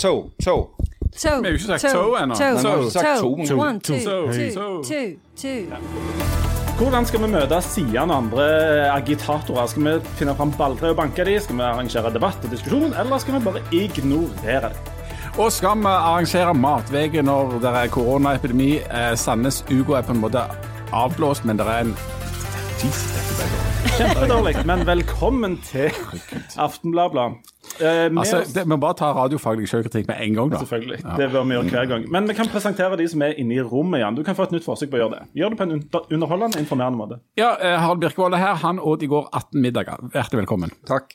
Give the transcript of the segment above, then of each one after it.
To, to. Toe, Vi har jo ikke sagt toe, toe ennå. toe, toe. to, men- One, two, To, two, to. two, two. Hvordan skal vi møte Sian og andre agitatorer? Skal vi finne fram balltre og banke dem? Skal vi arrangere debatt og diskusjon, eller skal vi bare ignorere dem? Og skal vi arrangere matvege når det er koronaepidemi? Eh, Sandnes Ugo er på en måte avblåst, men det er en. Kjempedårlig. Men velkommen til Aftenbladet. Eh, Altså, det, vi må bare ta radiofaglig selvkritikk med en gang, da. Selvfølgelig. Det bør vi gjøre hver gang. Men vi kan presentere de som er inne i rommet igjen. Du kan få et nytt forsøk på å gjøre det. Gjør det på en underholdende, informerende måte. Ja, eh, Harald Birkevold er her. Han åt i går 18 middager. Hjertelig velkommen. Takk.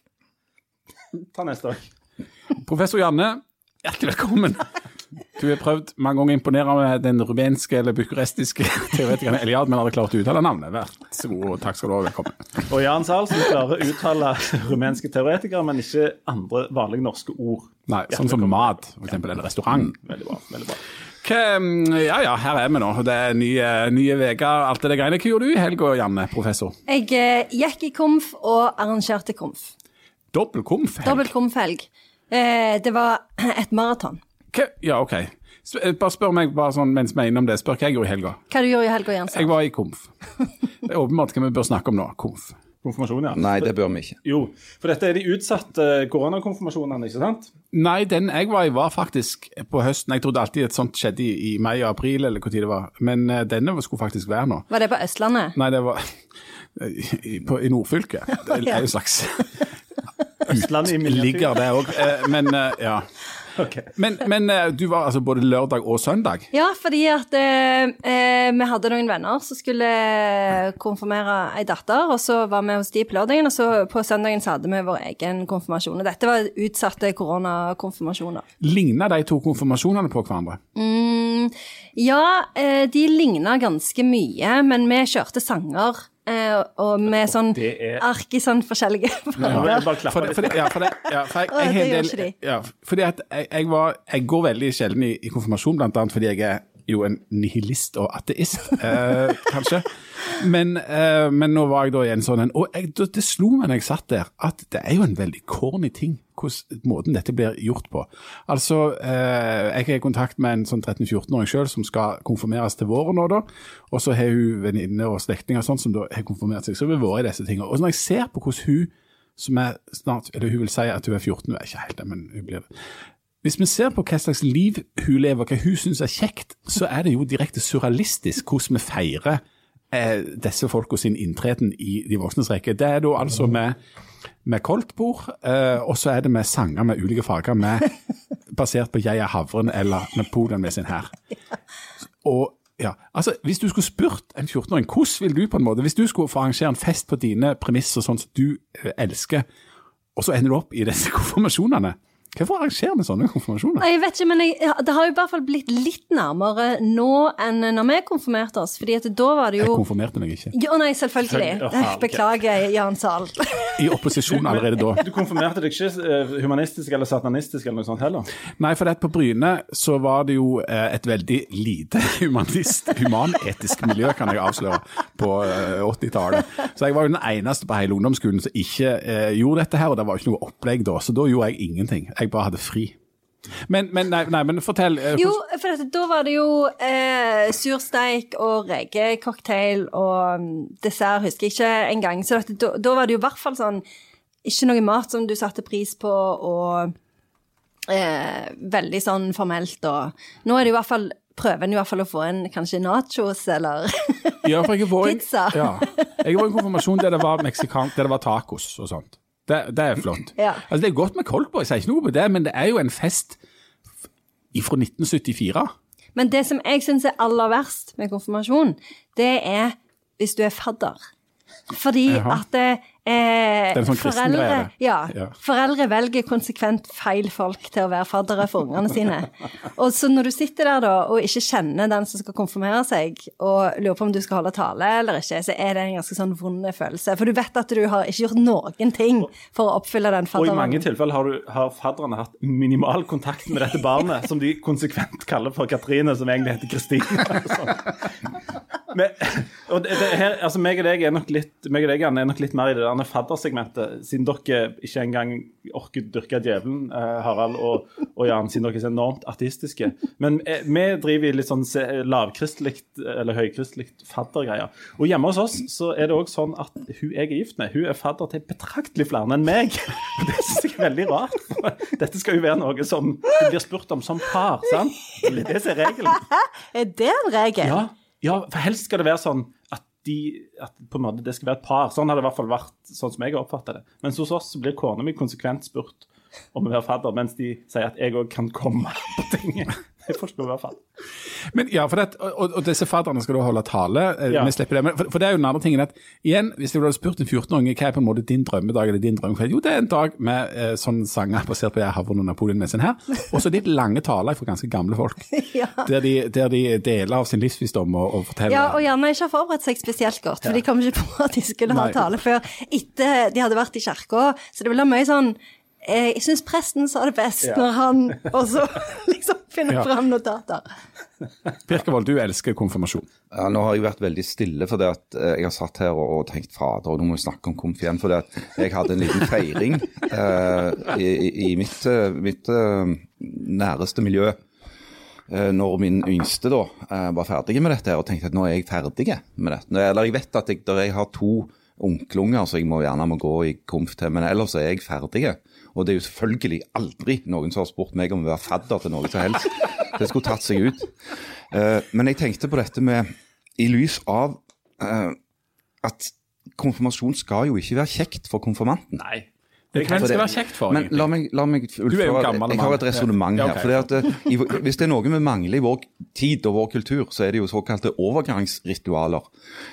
Ta neste òg. Professor Janne, hjertelig velkommen. Du har prøvd mange ganger å imponere med den rumenske eller bucurestiske teoretikeren Eliad, men hadde klart å uttale navnet. Vær så god, og takk skal du ha. Velkommen. Og Jan Zahl, som klarer å uttale rumenske teoretikere, men ikke andre vanlige norske ord. Nei, sånn som mat, for eksempel, eller restaurant. Veldig bra. veldig bra. Mm, ja, ja, her er vi nå. Det er nye, nye veker, alt det greiene. Hva gjorde du i helga, Janne, professor? Jeg eh, gikk i komf og arrangerte komf. Dobbel komf? Dobbelt komfhelg. Eh, det var et maraton. Hva- Ja, OK. Eh, Bare spør meg bare sånn mens vi er innom det. Spør hva jeg gjorde i helga. Hva du gjorde i helga, Jens? Jeg var i komf. Det er åpenbart hva vi bør snakke om nå. Komf. Konfirmasjon, ja. Nei, det bør vi ikke. Jo, for dette er de utsatte koronakonfirmasjonene, ikke sant? Nei, den jeg var i var faktisk på høsten. Jeg trodde alltid et sånt skjedde i, i mai og april, eller hvor tid det var. Men eh, denne skulle faktisk være nå. Var det på Østlandet? Nei, det var i, på, i nordfylket. Det er jo slags Østlandet i miniatyr. Ligger det òg. Men eh, ja. Ok. Men, men eh, du var altså både lørdag og søndag? Ja, fordi at eh, eh, vi hadde noen venner som skulle konfirmere ei datter, og så var vi hos de på lørdagen, og så på søndagen så hadde vi vår egen konfirmasjon. Og dette var utsatte koronakonfirmasjoner. Ligna de to konfirmasjonene på hverandre? Mm, ja, eh, de ligna ganske mye, men vi kjørte sanger. Eh, og med sånn er- ark i sånn forskjellige farger. For, ja, for, det, ja, for jeg, jeg, gjør ikke de. ja, fordi at jeg, jeg, var, jeg går veldig sjelden i, i konfirmasjon, blant annet fordi jeg er jo en nihilist og ateist, eh, kanskje. Men, eh, men nå var jeg da i en sånn en, og jeg, det, slo meg når jeg satt der, at det er jo en veldig corny ting, hvordan måten dette blir gjort på. Altså, eh, jeg er i kontakt med en sånn 13-14-åring selv som skal konfirmeres til våren nå da, og så har hun venninner og slektninger sånn som da har konfirmert seg, så har har vært i disse tingene. Og når jeg ser på hvordan hun som er snart, eller hun vil si at hun er 14, hun er ikke helt det, men hun blir det. Hvis vi ser på hva slags liv hun lever, hva hun syns er kjekt, så er det jo direkte surrealistisk hvordan vi feirer eh, disse folka sin inntreden i de voksnes rekke. Det er da altså med, med koldtbord, eh, og så er det med sanger med ulike farger, med, basert på Jeg er havren eller Napoleon med sin hær. Og ja, altså Hvis du skulle spurt en 14-åring hvordan vil du på en måte, hvis du skulle få arrangere en fest på dine premisser, sånn som du eh, elsker, og så ender du opp i disse konfirmasjonene Hvorfor arrangerer vi sånne konfirmasjoner? Jeg vet ikke, men jeg, det har jo i hvert fall blitt litt nærmere nå enn når vi konfirmerte oss. fordi at da var det jo... Jeg konfirmerte meg ikke. Jo, nei, selvfølgelig. Å. Beklager, Jan Zahl. I opposisjon allerede da. Du konfirmerte deg ikke eh, humanistisk eller satanistisk eller noe sånt heller? Nei, for det at på Bryne så var det jo eh, et veldig lite humanist, humanetisk miljø, kan jeg avsløre, på eh, 80-tallet. Så jeg var jo den eneste på hele ungdomsskolen som ikke eh, gjorde dette her, og det var jo ikke noe opplegg da, så da gjorde jeg ingenting. Jeg bare hadde fri. Men, men, nei, nei, men fortell. eh, Jo, for dette, da var det jo eh, sursteik og rekecocktail og mm, dessert, husker jeg ikke engang. Så dette, da, da var det jo i hvert fall sånn Ikke noe mat som du satte pris på, og eh, veldig sånn formelt og Nå er det i hvert fall Prøver en i hvert fall å få en kanskje nachos eller Ja, for jeg var en- Pizza. Ja. Jeg var i en konfirmasjon der det var meksikansk, der det var tacos og sånt. Det, det er flott. Ja. Altså, det er godt med coldboy, sier ikke noe på det, men det er jo en fest fra 1974. Men det som jeg syns er aller verst med konfirmasjon, det er hvis du er fadder. Fordi Jaha. at det, eh, sånn foreldre, ja, Ja. foreldre velger konsekvent feil folk til å være faddere for ungene sine. Og så når du sitter der da og ikke kjenner den som skal konfirmere seg, og lurer på om du skal holde tale eller ikke, så er det en ganske sånn vond følelse. For du vet at du har ikke gjort noen ting for å oppfylle den Og i mange tilfeller har, du, har fadderne hatt minimal kontakt med dette barnet, som de konsekvent kaller for Katrine, som egentlig heter Kristine. Men, og det, her, altså meg og deg er nok litt meg og deg er nok litt mer i det der faddersegmentet, siden dere ikke engang orker dyrke djevelen, eh, Harald og, og Jan, siden dere er så enormt ateistiske. Men eh, vi driver i litt sånn lavkristelig eller høykristelig faddergreier. Og hjemme hos oss så er det òg sånn at hun jeg er gift med, hun er fadder til betraktelig flere enn meg. Og det syns jeg er veldig rart. Dette skal jo være noe som blir spurt om som par, sant? Det det er regelen. Er det en regel? Ja, ja, for helst skal det være sånn at, de, at på en måte det skal være et par. Sånn har det i hvert fall vært, sånn som jeg har oppfattet det. Mens hos oss blir kona mi konsekvent spurt om å være fadder, mens de sier at jeg òg kan komme på tinget. Jeg forsto i hvert fall. Men ja, for det, og, og disse fadderne skal da holde tale. eh, Ja. Vi slipper det. Men for, for det er jo den andre tingen at igjen, hvis du hadde spurt en 14-åring hva er på en måte din drømmedag eller din drømmekveld, jo det er en dag med eh, sånn sanger basert på Jeg havner og Napoleon med sin her, og så litt lange taler fra ganske gamle folk. Ja. Der, de, der de deler av sin livsvisdom og, og forteller. Ja, og gjerne ikke har forberedt seg spesielt godt, for de kom ikke på at de skulle ha Nei. tale før etter de hadde vært i kirka. Så det ville være mye sånn eh, Jeg syns presten sa det best Ja. når han Og så liksom finner Ja. fram notater. Pirkevold, du elsker konfirmasjon. Ja, nå har jeg vært veldig stille, for det at eh, jeg har satt her og, og tenkt fader, og nå må vi snakke om konf igjen. For jeg hadde en liten feiring eh, i, i- mitt, eh, mitt eh, næreste miljø eh, når min yngste da var ferdig med dette og tenkte at nå er jeg ferdig med dette. Eller jeg vet at jeg, der jeg har to onkelunger så jeg må gjerne må gå i konf til, men ellers er jeg ferdig. Og det er jo selvfølgelig aldri noen som har spurt meg om å være fadder til noe som helst. Det skulle tatt seg ut. Uh, men jeg tenkte på dette med i lys av uh, at konfirmasjon skal jo ikke være kjekt for konfirmanten. Nei. Det kan skal være kjekt for Men la meg, la meg er jo en gammel Jeg har et resonnement Ja, her. ok. fordi at eh, Hvis det er noe vi mangler i vår tid og vår kultur, så er det jo såkalte overgangsritualer.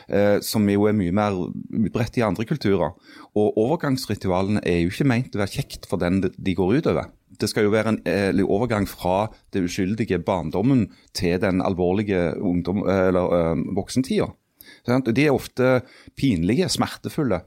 Eh, som jo er mye mer utbredt i andre kulturer. Og overgangsritualene er jo ikke meint å være kjekt for den de- de går utover. Det skal jo være en eh, overgang fra det uskyldige barndommen til den alvorlige ungdom, eller, eh, voksentida. De er ofte pinlige, smertefulle.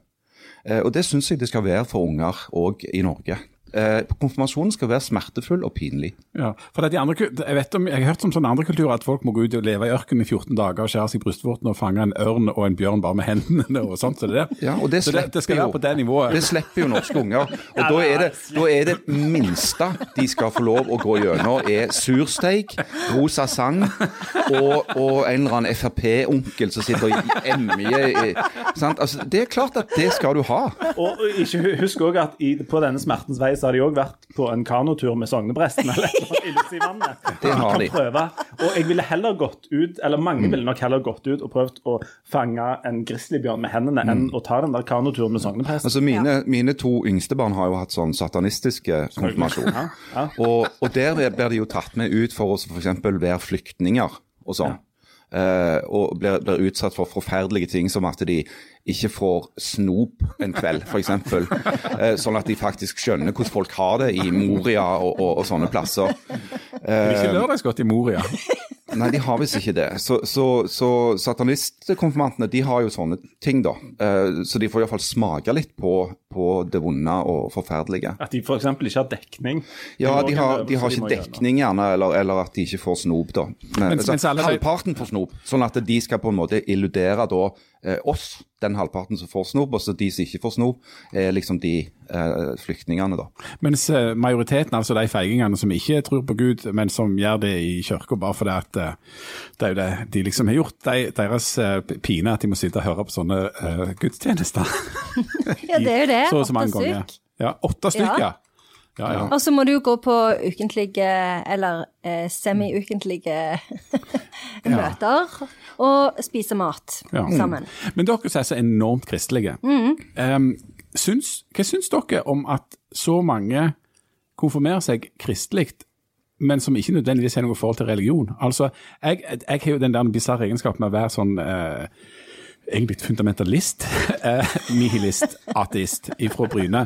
Eh, og det syns jeg det skal være for unger òg i Norge. Eh, konfirmasjonen skal være smertefull og pinlig. Ja, for at de andre, jeg, vet om, jeg har hørt om sånne andre kulturer at folk må gå ut og leve i ørkenen i 14 dager og skjære seg i brystvorten og fange en ørn og en bjørn bare med hendene og sånt. Så det, der. Ja, og det så det, det skal jo- være på det nivået. Det slipper jo norske unger. Og da er, det, da er det minste de skal få lov å gå gjennom, er sursteik, rosa sang og, og en eller annen Frp-onkel som sitter og emjer. i- sant? Altså, det er klart at det skal du ha. Og ikke husk også at i, på denne smertens vei så har de òg vært på en kanotur med sognepresten eller annet i vannet. Det har de. Prøve. Og jeg ville heller gått ut, eller mange ville nok heller gått ut og prøvd å fange en grizzlybjørn med hendene enn å ta den der kanoturen med sognepresten. Altså mine, mine to yngste barn har jo hatt sånn satanistiske konfirmasjon. Ja, ja. Og, og der blir de jo tatt med ut for å f.eks. være flyktninger og sånn. Eh, og blir, blir utsatt for forferdelige ting som at de ikke får snop en kveld, f.eks. Eh, sånn at de faktisk skjønner hvordan folk har det i Moria og, og, og sånne plasser. Det blir ikke lørdagsgodt i Moria. Nei, de har visst ikke det. Så, så, så satanistkonfirmantene de har jo sånne ting, da. Eh, så de får iallfall smake litt på, på det vonde og forferdelige. At de f.eks. ikke har dekning. Ja, de har, de har ikke dekning, gjerne, eller, eller at de ikke får snop, da. Men, Mens- mens alle- halvparten får snop, sånn at de skal på en måte illudere da eh, oss, den halvparten som får snop, og så de som ikke får snop, er liksom de flyktningene, da. Mens eh, majoriteten, altså de feigingene som ikke tror på Gud, men som gjør det i kirka bare fordi at eh, det er jo det de liksom har gjort, de, deres eh, pine at de må sitte og høre på sånne uh, gudstjenester. Ja, det er jo det. Så Åtte stykker. stykk. Ja, åtte stykker. Ja. Ja, ja. Og så må du jo gå på ukentlige, eller eh, semi-ukentlige møter, og spise mat Ja. sammen. Men dere som er så enormt kristelige, em, syns, hva syns dere om at så mange konfirmerer seg kristelig, men som ikke nødvendigvis har noe forhold til religion? Altså, jeg, jeg har jo den der bisarre egenskapen med å være sånn eh, egentlig fundamentalist, eh, nihilist, ateist fra Bryne.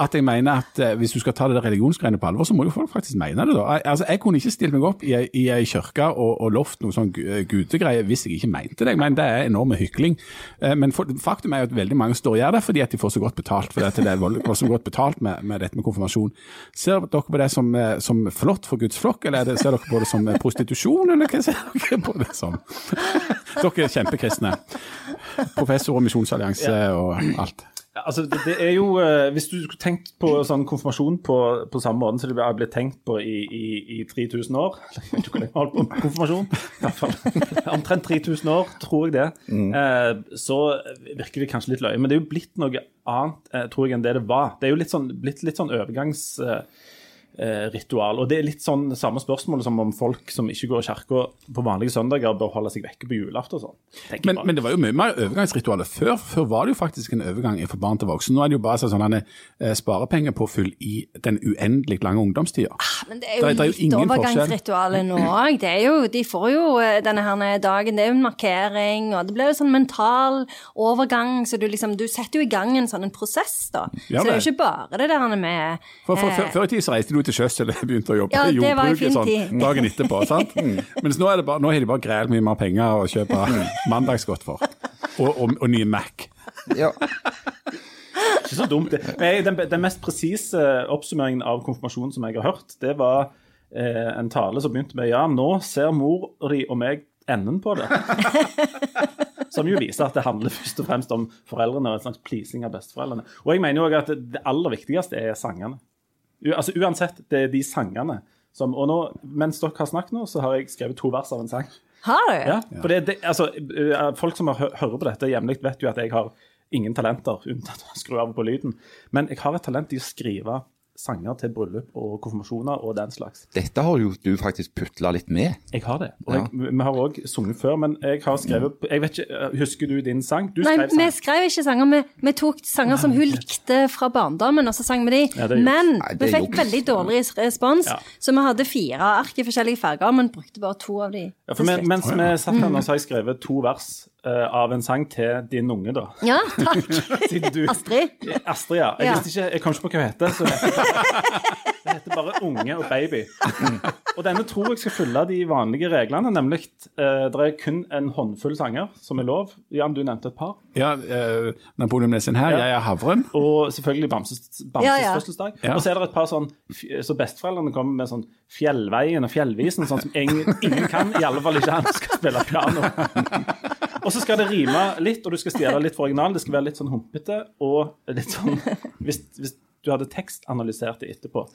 At jeg mener at eh, hvis du skal ta det der religionsgreiene på alvor, så må jo folk faktisk mene det. da. Altså, Jeg kunne ikke stilt meg opp i ei, kirke og, og lovt noe sånn gudegreie hvis jeg ikke mente det. Jeg mener, Det er enorme hykling. Eh, Men faktum er jo at veldig mange står og gjør det fordi at de får så godt betalt. For at det er så godt betalt med, med dette med konfirmasjon. Ser dere på det som, eh, som flott for Guds flokk, eller er ser dere på det som eh, prostitusjon, eller hva ser dere på det som? Dere er kjempekristne. Professor og Misjonsallianse og alt. Ja, Altså, det, det er jo eh, Hvis du skulle tenkt på sånn konfirmasjon på, på samme måte som det har blitt tenkt på i, i, i 3000 år hvor jeg holdt på med konfirmasjon. I hvert fall omtrent 3000 år, tror jeg det. Eh, så virker det kanskje litt løye. Men det er jo blitt noe annet, eh, tror jeg, enn det det var. Det er jo litt sånn, blitt litt sånn overgangs... Eh, ritual. og det er litt sånn samme spørsmål som om folk som ikke går i kirka på vanlige søndager, bør holde seg vekke på julaften og sånn. Men, men det var jo mye mer overgangsritualer før. Før var det jo faktisk en overgang fra barn til voksen. Nå er det jo bare sånn sparepenger på full i den uendelig lange ungdomstida. Men det er jo Det er- det er jo litt ingen overgangsritualet nå òg. De får jo eh, denne her dagen, det er jo en markering, og det blir jo sånn mental overgang, så du liksom Du setter jo i gang en sånn en prosess, da. Ja, så det er jo ikke bare det der med For, for, eh, før, før i tid så reiste du til sjøs eller begynte å jobbe Ja, i jordbruket sånn, dagen etterpå. sant? Mens nå, er det bare, nå har de bare greit mye mer penger å kjøpe mandagsgodt for. Og, og, og nye Mac. Ja. Ikke så dumt. det. Men Den, den mest presise oppsummeringen av konfirmasjonen som jeg har hørt, det var eh, en tale som begynte med Ja, nå ser mor di og meg enden på det. Som jo viser at det handler først og fremst om foreldrene og en slags pleasing av besteforeldrene. Og jeg mener jo at det aller viktigste er sangene. Altså Uansett, det er de sangene som Og nå, mens dere har snakket nå, så har jeg skrevet to vers av en sang. Har du? Ja, for det, det, altså, eh, Folk som hører på dette jevnlig, vet jo at jeg har ingen talenter unntatt å skru av på lyden. Men jeg har et talent i å skrive sanger til bryllup og konfirmasjoner og den slags. Dette har jo du faktisk putla litt med. Jeg har det. Og Ja. jeg, vi har òg sunget før, men jeg har skrevet jeg vet ikke, eh, Husker du din sang? Du Nei, skrev vi skrev ikke sanger. Vi, vi tok sanger som hun likte fra barndommen, og så sang vi de. Ja, men Nei, vi fikk juks. veldig dårlig respons, Ja. så vi hadde fire ark i forskjellige farger, men brukte bare to av de. Ja, for men, mens vi satt her nå, så har jeg skrevet to vers av en sang til din unge, da. Ja, takk. Du Astrid. Astrid, ja. Jeg Ja. visste ikke, jeg kom ikke på hva hun heter. Så det heter bare Unge og Baby. Og denne tror jeg skal følge de vanlige reglene, nemlig eh, det er kun en håndfull sanger som er lov. Jan, du nevnte et par. Ja, eh, Napoleon Nessin her, Ja. jeg er havren. Og selvfølgelig Bamses, Bamses Ja, ja. fødselsdag. Ja. Og så er det et par sånn Så besteforeldrene kommer med sånn Fjellveien og Fjellvisen, sånn som ingen, ingen kan. I alle fall ikke han skal spille piano. Og så skal det rime litt, og du skal stjele litt for originalen. Det skal være litt sånn humpete og litt sånn Hvis, hvis du hadde tekstanalysert det etterpå,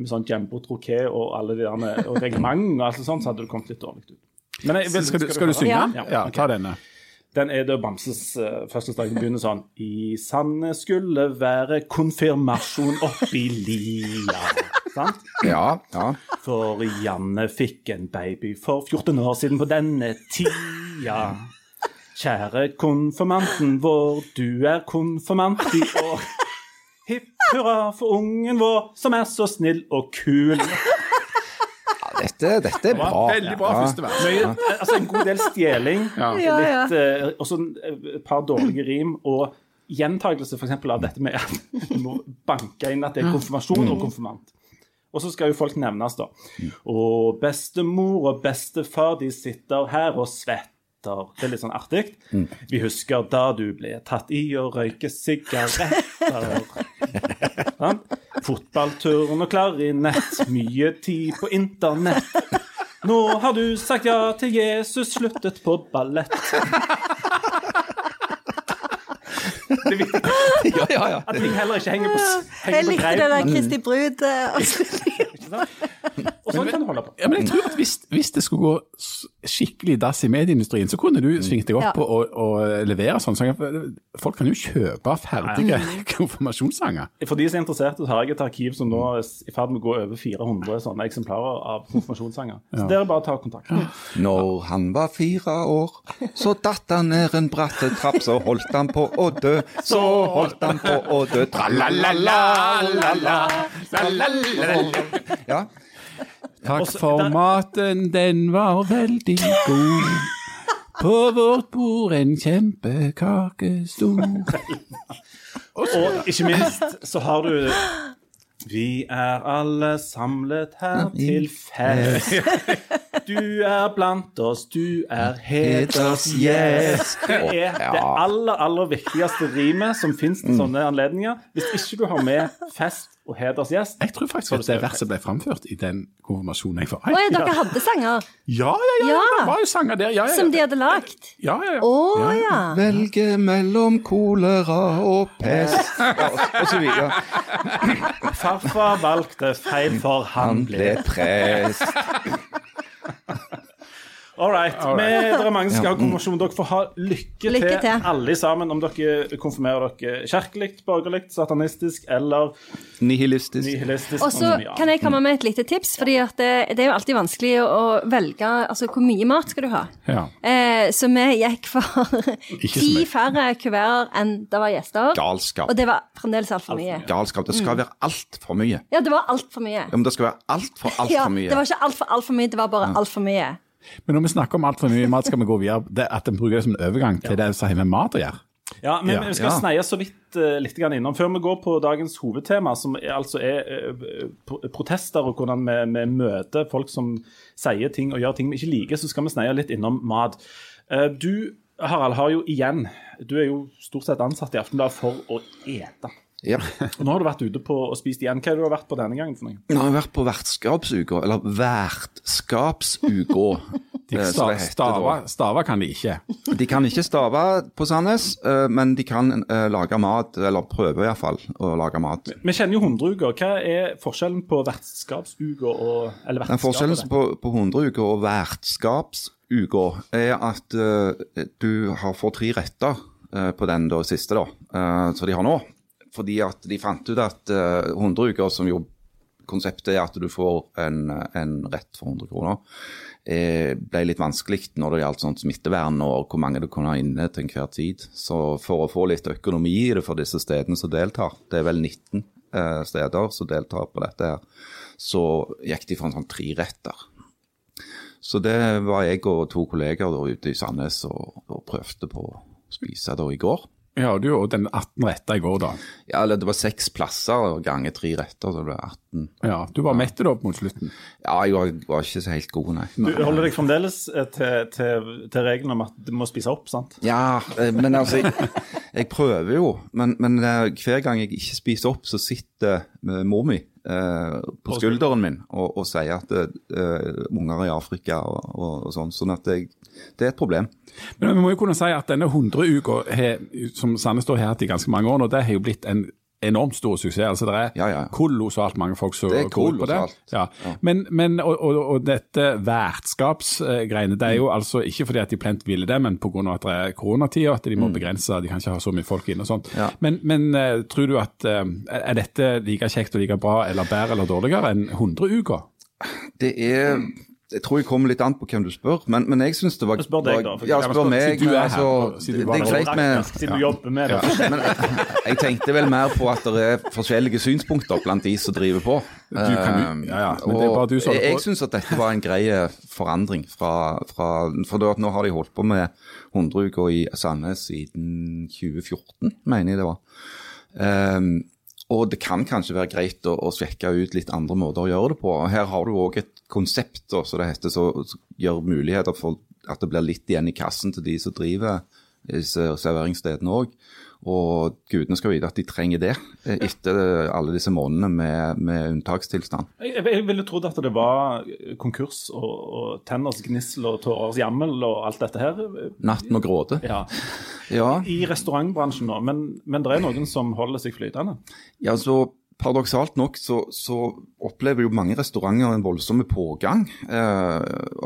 med sånn Jumbo Troquet og alle de der og reglement og alt sånt, så hadde det kommet litt dårlig ut. Men jeg, vil- Skal du, skal du synge? Ja. Ja, ja ta denne. den er da Bamses uh, fødselsdag. Den begynner sånn I sande skulle være konfirmasjon oppi lia. Sant? Ja, ja. For Janne fikk en baby for 14 år siden på denne tida. Kjære konfirmanten vår, du er konfirmant i år. Hipp hurra for ungen vår, som er så snill og kul. Dette, dette er bra. Veldig bra Ja. første vers. Mye, altså en god del stjeling, Ja. Ja, ja. litt, uh, også et par dårlige rim, og gjentakelse eksempel av dette med at du må banke inn at det er konfirmasjon og konfirmant. Og så skal jo folk nevnes, da. Og bestemor og bestefar, de sitter her og svetter. Det er litt sånn artig. Vi husker da du ble tatt i å røyke sigaretter. sånn? Fotballturn og klarinett, mye tid på internett. Nå har du sagt ja til Jesus, sluttet på ballett. Det er viktig Ja, ja, ja. at ting heller ikke henger på, Jeg henger på likte det der greip. Kristi brud. eh? Og sånn kan du holde på. Ja, men jeg tror at hvis, hvis det skulle gå skikkelig dass i medieindustrien, så kunne du svingt deg opp Ja. og, å levere sånn. Så folk kan jo kjøpe ferdige konfirmasjonssanger. For de som er interessert, så har jeg et arkiv som nå er i ferd med å gå over 400 sånne eksemplarer av konfirmasjonssanger. Så det er bare å ta kontakt. Når han var fire år, så datt han ned en bratte trapp, så holdt han på å dø, så holdt han på å dø. Tra-la-la-la-la-la. Ja. Takk Også- for der- maten, den var veldig god. På vårt bord en kjempekake stor. Og ikke minst så har du Vi er alle samlet her til fest. Du er blant oss, du er hedersgjest. Det er det aller, aller viktigste rimet som fins til sånne anledninger. Hvis ikke du har med fest og hedersgjest Jeg tror faktisk at det verset ble framført i den konfirmasjonen jeg var i. ja, dere hadde sanger Ja, ja, ja, Ja. det var jo sanger der. Ja, ja, som de hadde lagd? ja, ja, ja. Å ja. Velge mellom kolera og pest ja, og, så videre. Farfar valgte feil, for han ble prest. All right. All right. Det er mange som skal ha konfirmasjon. Dere får ha lykke, Lykke til, til. alle sammen, om dere konfirmerer dere kirkelig, borgerlig, satanistisk eller Nihilistisk. nihilistisk. Og så kan jeg komme med et lite tips, fordi det, det er jo alltid vanskelig å velge altså hvor mye mat skal du ha. Ja. Eh, så vi gikk for ti færre kuverter enn det var gjester. Galskap. Og det var fremdeles altfor mye. Galskap. Det skal være altfor mye. Ja, det var altfor mye. Ja, men det skal være altfor, Ja, altfor mye. det var ikke altfor altfor mye, det var bare altfor mye. Men når vi snakker om altfor mye mat, skal vi gå videre. Det, at en bruker det som en overgang til det som har med mat å gjøre. Ja, men Ja. vi skal Ja. sneie så vidt uh, litt grann innom. Før vi går på dagens hovedtema, som er, altså er uh, protester og hvordan vi, vi møter folk som sier ting og gjør ting vi ikke liker, så skal vi sneie litt innom mat. Uh, du, Harald, har jo igjen Du er jo stort sett ansatt i Aftenbladet for å ete. Ja. Og nå har du vært ute på og spist igjen. Hva har du vært på denne gangen for noe? Nå har jeg vært på vertskapsuka, eller vertskapsuka. Eh, stava, stava kan de ikke. De kan ikke stave på Sandnes, eh, men de kan eh, lage mat, eller prøve iallfall å lage mat. Vi kjenner jo hundreuka. Hva er forskjellen på vertskapsuka og Eller Den forskjellen på, på hundreuka og vertskapsuka er at uh, du har får tre retter uh, på den da, siste, da, uh, som de har nå. Fordi at de fant ut at uh, hundreuker, som jo konseptet er at du får en, en rett for 100 kroner, eh, ble litt vanskelig når det gjaldt sånt smittevern og hvor mange du kunne ha inne til enhver tid. Så for å få litt økonomi i det for disse stedene som deltar, det er vel 19 eh, steder som deltar på dette her, så gikk de for en sånn treretter. Så det var jeg og to kolleger da ute i Sandnes og, og prøvde på å spise da i går. Ja, du og den 18 retter i går, da. Ja, eller det var seks plasser ganger tre retter, så det ble 18. Ja, Du var mett da opp mot slutten. Ja, jeg var, var ikke så helt god, nei. Du holder deg fremdeles eh, til, til, til regelen om at du må spise opp, sant? Ja, eh, men altså Jeg, jeg prøver jo, men, men hver gang jeg ikke spiser opp, så sitter mor mi eh, på skulderen min og, og sier at eh, unger er i Afrika og, og, og sånn. Sånn at jeg, det er et problem. Men vi må jo kunne si at denne 100-uka som Sandnes har hatt i ganske mange år nå, det har jo blitt en enormt stor suksess. Altså, det er Ja, ja. kolossalt mange folk som går på det. Ja. Men, men og, og, og dette vertskapsgreiene, det er jo altså ikke fordi at de plent ville det, men pga. at det er koronatid, og at de må begrense, de kan ikke ha så mye folk inne og sånt. Ja. Men, men eh, tror du at eh, er dette like kjekt og like bra eller bedre eller dårligere enn 100 uker? Det er Jeg tror jeg kommer litt an på hvem du spør, men, men jeg syns det var Spør deg, da, for- Ja, Ja, spør meg. siden du er her, altså, siden du det er med siden du jobber med det. Men jeg tenkte vel mer på at det er forskjellige synspunkter blant de som driver på. kan ja, ja, men det er bare du som og jeg syns at dette var en grei forandring fra, fra For da, nå har de holdt på med 100 uker i Sandnes siden 2014, mener jeg det var. Um, og det kan kanskje være greit å, å sjekke ut litt andre måter å gjøre det på. Her har du òg et konsept da, det heter, som gjør muligheter for at det blir litt igjen i kassen til de som driver disse serveringsstedene òg. Og gudene skal vite at de trenger det eh, etter alle disse månedene med, med unntakstilstand. Jeg, jeg ville trodd at det var konkurs og, og tenners gnissel og tårers jammel og alt dette her. Natten og gråte. Ja. Ja, I restaurantbransjen nå, men, men det er noen som holder seg flytende. ja så paradoksalt nok så, så opplever jo mange restauranter en voldsom pågang. Eh,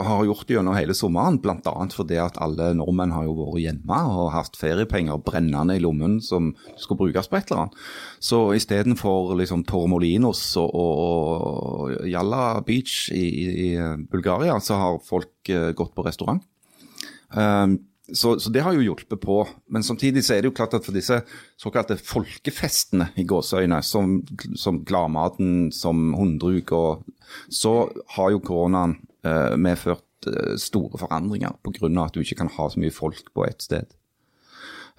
har gjort det gjennom hele sommeren, bl.a. fordi at alle nordmenn har jo vært hjemme og hatt feriepenger brennende i lommen som skulle brukes på et eller annet. Så istedenfor liksom Tormolinos og, og, og Jalla Beach i, i, Bulgaria, så har folk eh, gått på restaurant. Um, så, så det har jo hjulpet på. Men samtidig så er det jo klart at for disse såkalte folkefestene i gåseøyne, som, som Gladmaten, som Hundreuka, så har jo koronaen eh, medført eh, store forandringer pga. at du ikke kan ha så mye folk på ett sted.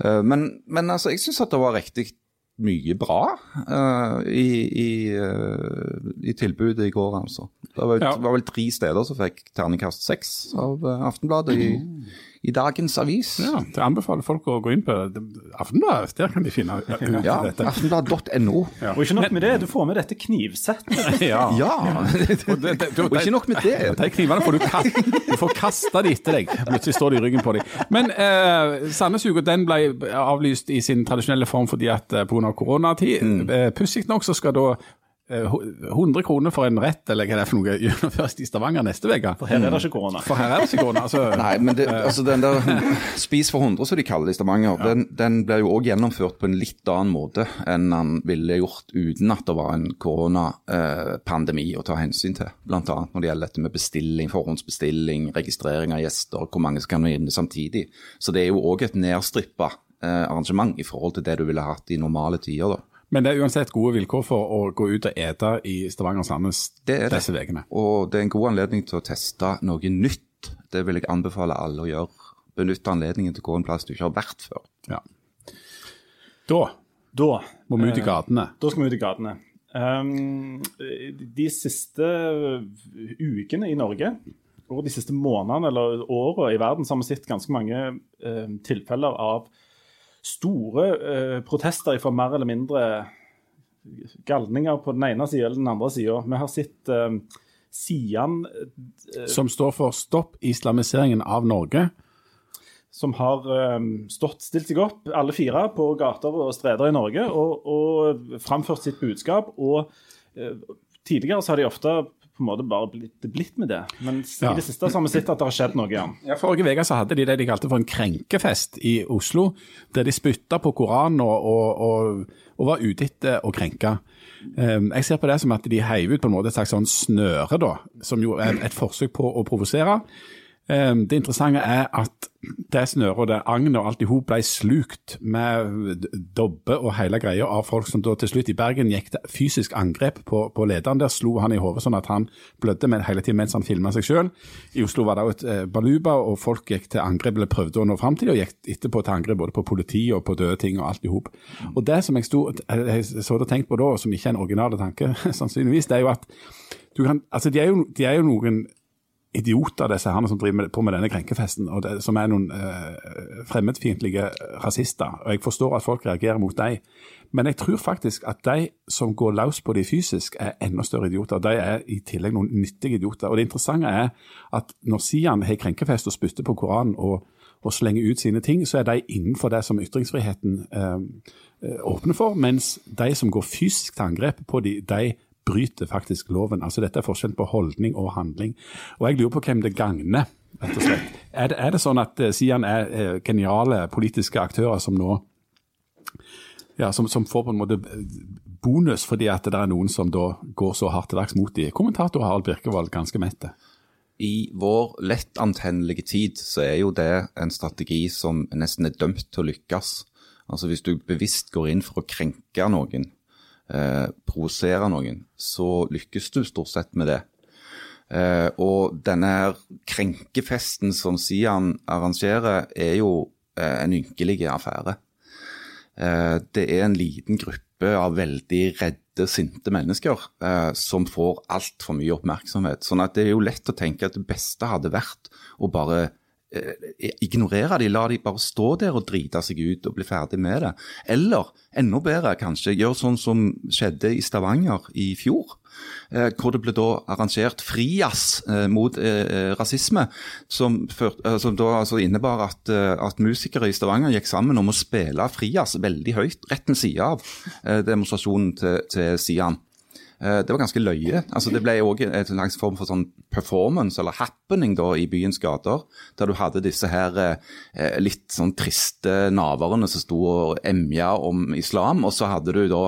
Eh, men, men altså, jeg syns at det var riktig mye bra uh, i, i, uh, i, tilbudet i går, altså. Det var, ja. var, vel tre steder som fikk terningkast seks av uh, Aftenbladet i, i, dagens avis. Ja, Jeg anbefaler folk å gå inn på Aftenbladet, der kan de finne ut ja, dette. Aftenbladet.no. Ja. Og ikke nok med det, du får med dette knivsettet. ja. ja. og, det, det, og, ikke nok med det. De knivene får du, kast, du får kasta de etter deg. Plutselig står de i ryggen på deg. Men eh, Sandnes Uke den ble avlyst i sin tradisjonelle form fordi at pga av koronatid. Mm. Eh, pussig nok så skal da 100 eh, kroner for en rett, eller hva det er for noe, gjennomføres i Stavanger neste uke. For her er det ikke korona. For her er det ikke korona. Altså, Nei, men det, eh. altså den der Spis for 100, som de kaller det i Stavanger, ja. den, den ble jo òg gjennomført på en litt annen måte enn han ville gjort uten at det var en koronapandemi å ta hensyn til. Bl.a. når det gjelder dette med bestilling, forhåndsbestilling, registrering av gjester, hvor mange som kan være inne samtidig. Så det er jo òg et nedstrippa eh, arrangement i forhold til det du ville hatt i normale tider. da. Men det er uansett gode vilkår for å gå ut og ete i Stavanger og Sandnes disse ukene. Og det er en god anledning til å teste noe nytt. Det vil jeg anbefale alle å gjøre. Benytte anledningen til å gå en plass du ikke har vært før. Ja. Da, da må vi ut i eh, gatene. Da skal vi ut i gatene. Um, de siste ukene i Norge og de siste månedene eller årene i verden så har vi sett ganske mange um, tilfeller av store eh, protester fra mer eller mindre galninger på den ene sida eller den andre sida. Vi har sett eh, Sian eh, Som står for 'Stopp islamiseringen av Norge'? Som har eh, stått, stilt seg opp, alle fire, på gater og streder i Norge og, og framført sitt budskap. og eh, Tidligere så har de ofte på en måte bare blitt, blitt med det. Men ja. i det siste så har vi sett at det har skjedd noe Ja. Ja, Forrige uke hadde de det de kalte for en krenkefest i Oslo, der de spytta på Koranen og, og, og, og var ute etter å krenke. Um, jeg ser på det som at de heiv ut på en måte et slags sånn snøre, da, som jo er et forsøk på å provosere. Um, det interessante er at det snøret og det agnet og alt i hop ble slukt med dobbe og hele greia av folk som da til slutt i Bergen gikk til fysisk angrep på, på lederen. Der slo han i hodet sånn at han blødde med hele tiden mens han filma seg sjøl. I Oslo var det òg et eh, baluba, og folk gikk til angrep eller prøvde å nå fram til det, og gikk etterpå til angrep både på politi og på døde ting og alt i hop. Og det som jeg, sto, jeg så det tenkt på da, som ikke er en original tanke, sannsynligvis, det er jo at kan, altså de er jo, de er jo noen idioter, disse her som driver på med denne krenkefesten, og det, som er noen eh, fremmedfiendtlige rasister. Og Jeg forstår at folk reagerer mot dem, men jeg tror faktisk at de som går løs på de fysisk, er enda større idioter. De er i tillegg noen nyttige idioter. Og Det interessante er at når Sian har krenkefest og spytter på Koranen og, og, slenger ut sine ting, så er de innenfor det som ytringsfriheten eh, eh åpner for, mens de som går fysisk til angrep på de, de bryter faktisk loven. Altså Dette er forskjell på holdning og handling. Og Jeg lurer på hvem det gagner. rett og slett. Er det, er det sånn at uh, Sian er uh, geniale politiske aktører som nå ja, som, som, får på en måte eh, bonus fordi at det er noen som da går så hardt til verks mot de. Kommentator Harald Birkevold ganske mette. I vår lettantennelige tid så er jo det en strategi som nesten er dømt til å lykkes. Altså Hvis du bevisst går inn for å krenke noen, eh, provosere noen, så lykkes du stort sett med det. Eh, og denne her krenkefesten som Sian arrangerer, er jo eh, en ynkelig affære. Eh, det er en liten gruppe av veldig redde, sinte mennesker eh, som får altfor mye oppmerksomhet. Sånn at det er jo lett å tenke at det beste hadde vært å bare ignorere de, la de bare stå der og drite seg ut og bli ferdig med det. Eller enda bedre, kanskje, gjøre sånn som skjedde i Stavanger i fjor. Eh, hvor det ble da arrangert frijazz eh, mot eh, rasisme. Som, ført, eh, som da altså innebar at, eh, at, musikere i Stavanger gikk sammen om å spille frijazz veldig høyt, rett ved siden av demonstrasjonen til, til Sian. Eh, det var ganske løye. Altså, det ble òg en slags form for sånn performance, eller happening, da, i byens gater. Der du hadde disse her eh, litt sånn triste naverne som sto og emja om islam. Og så hadde du da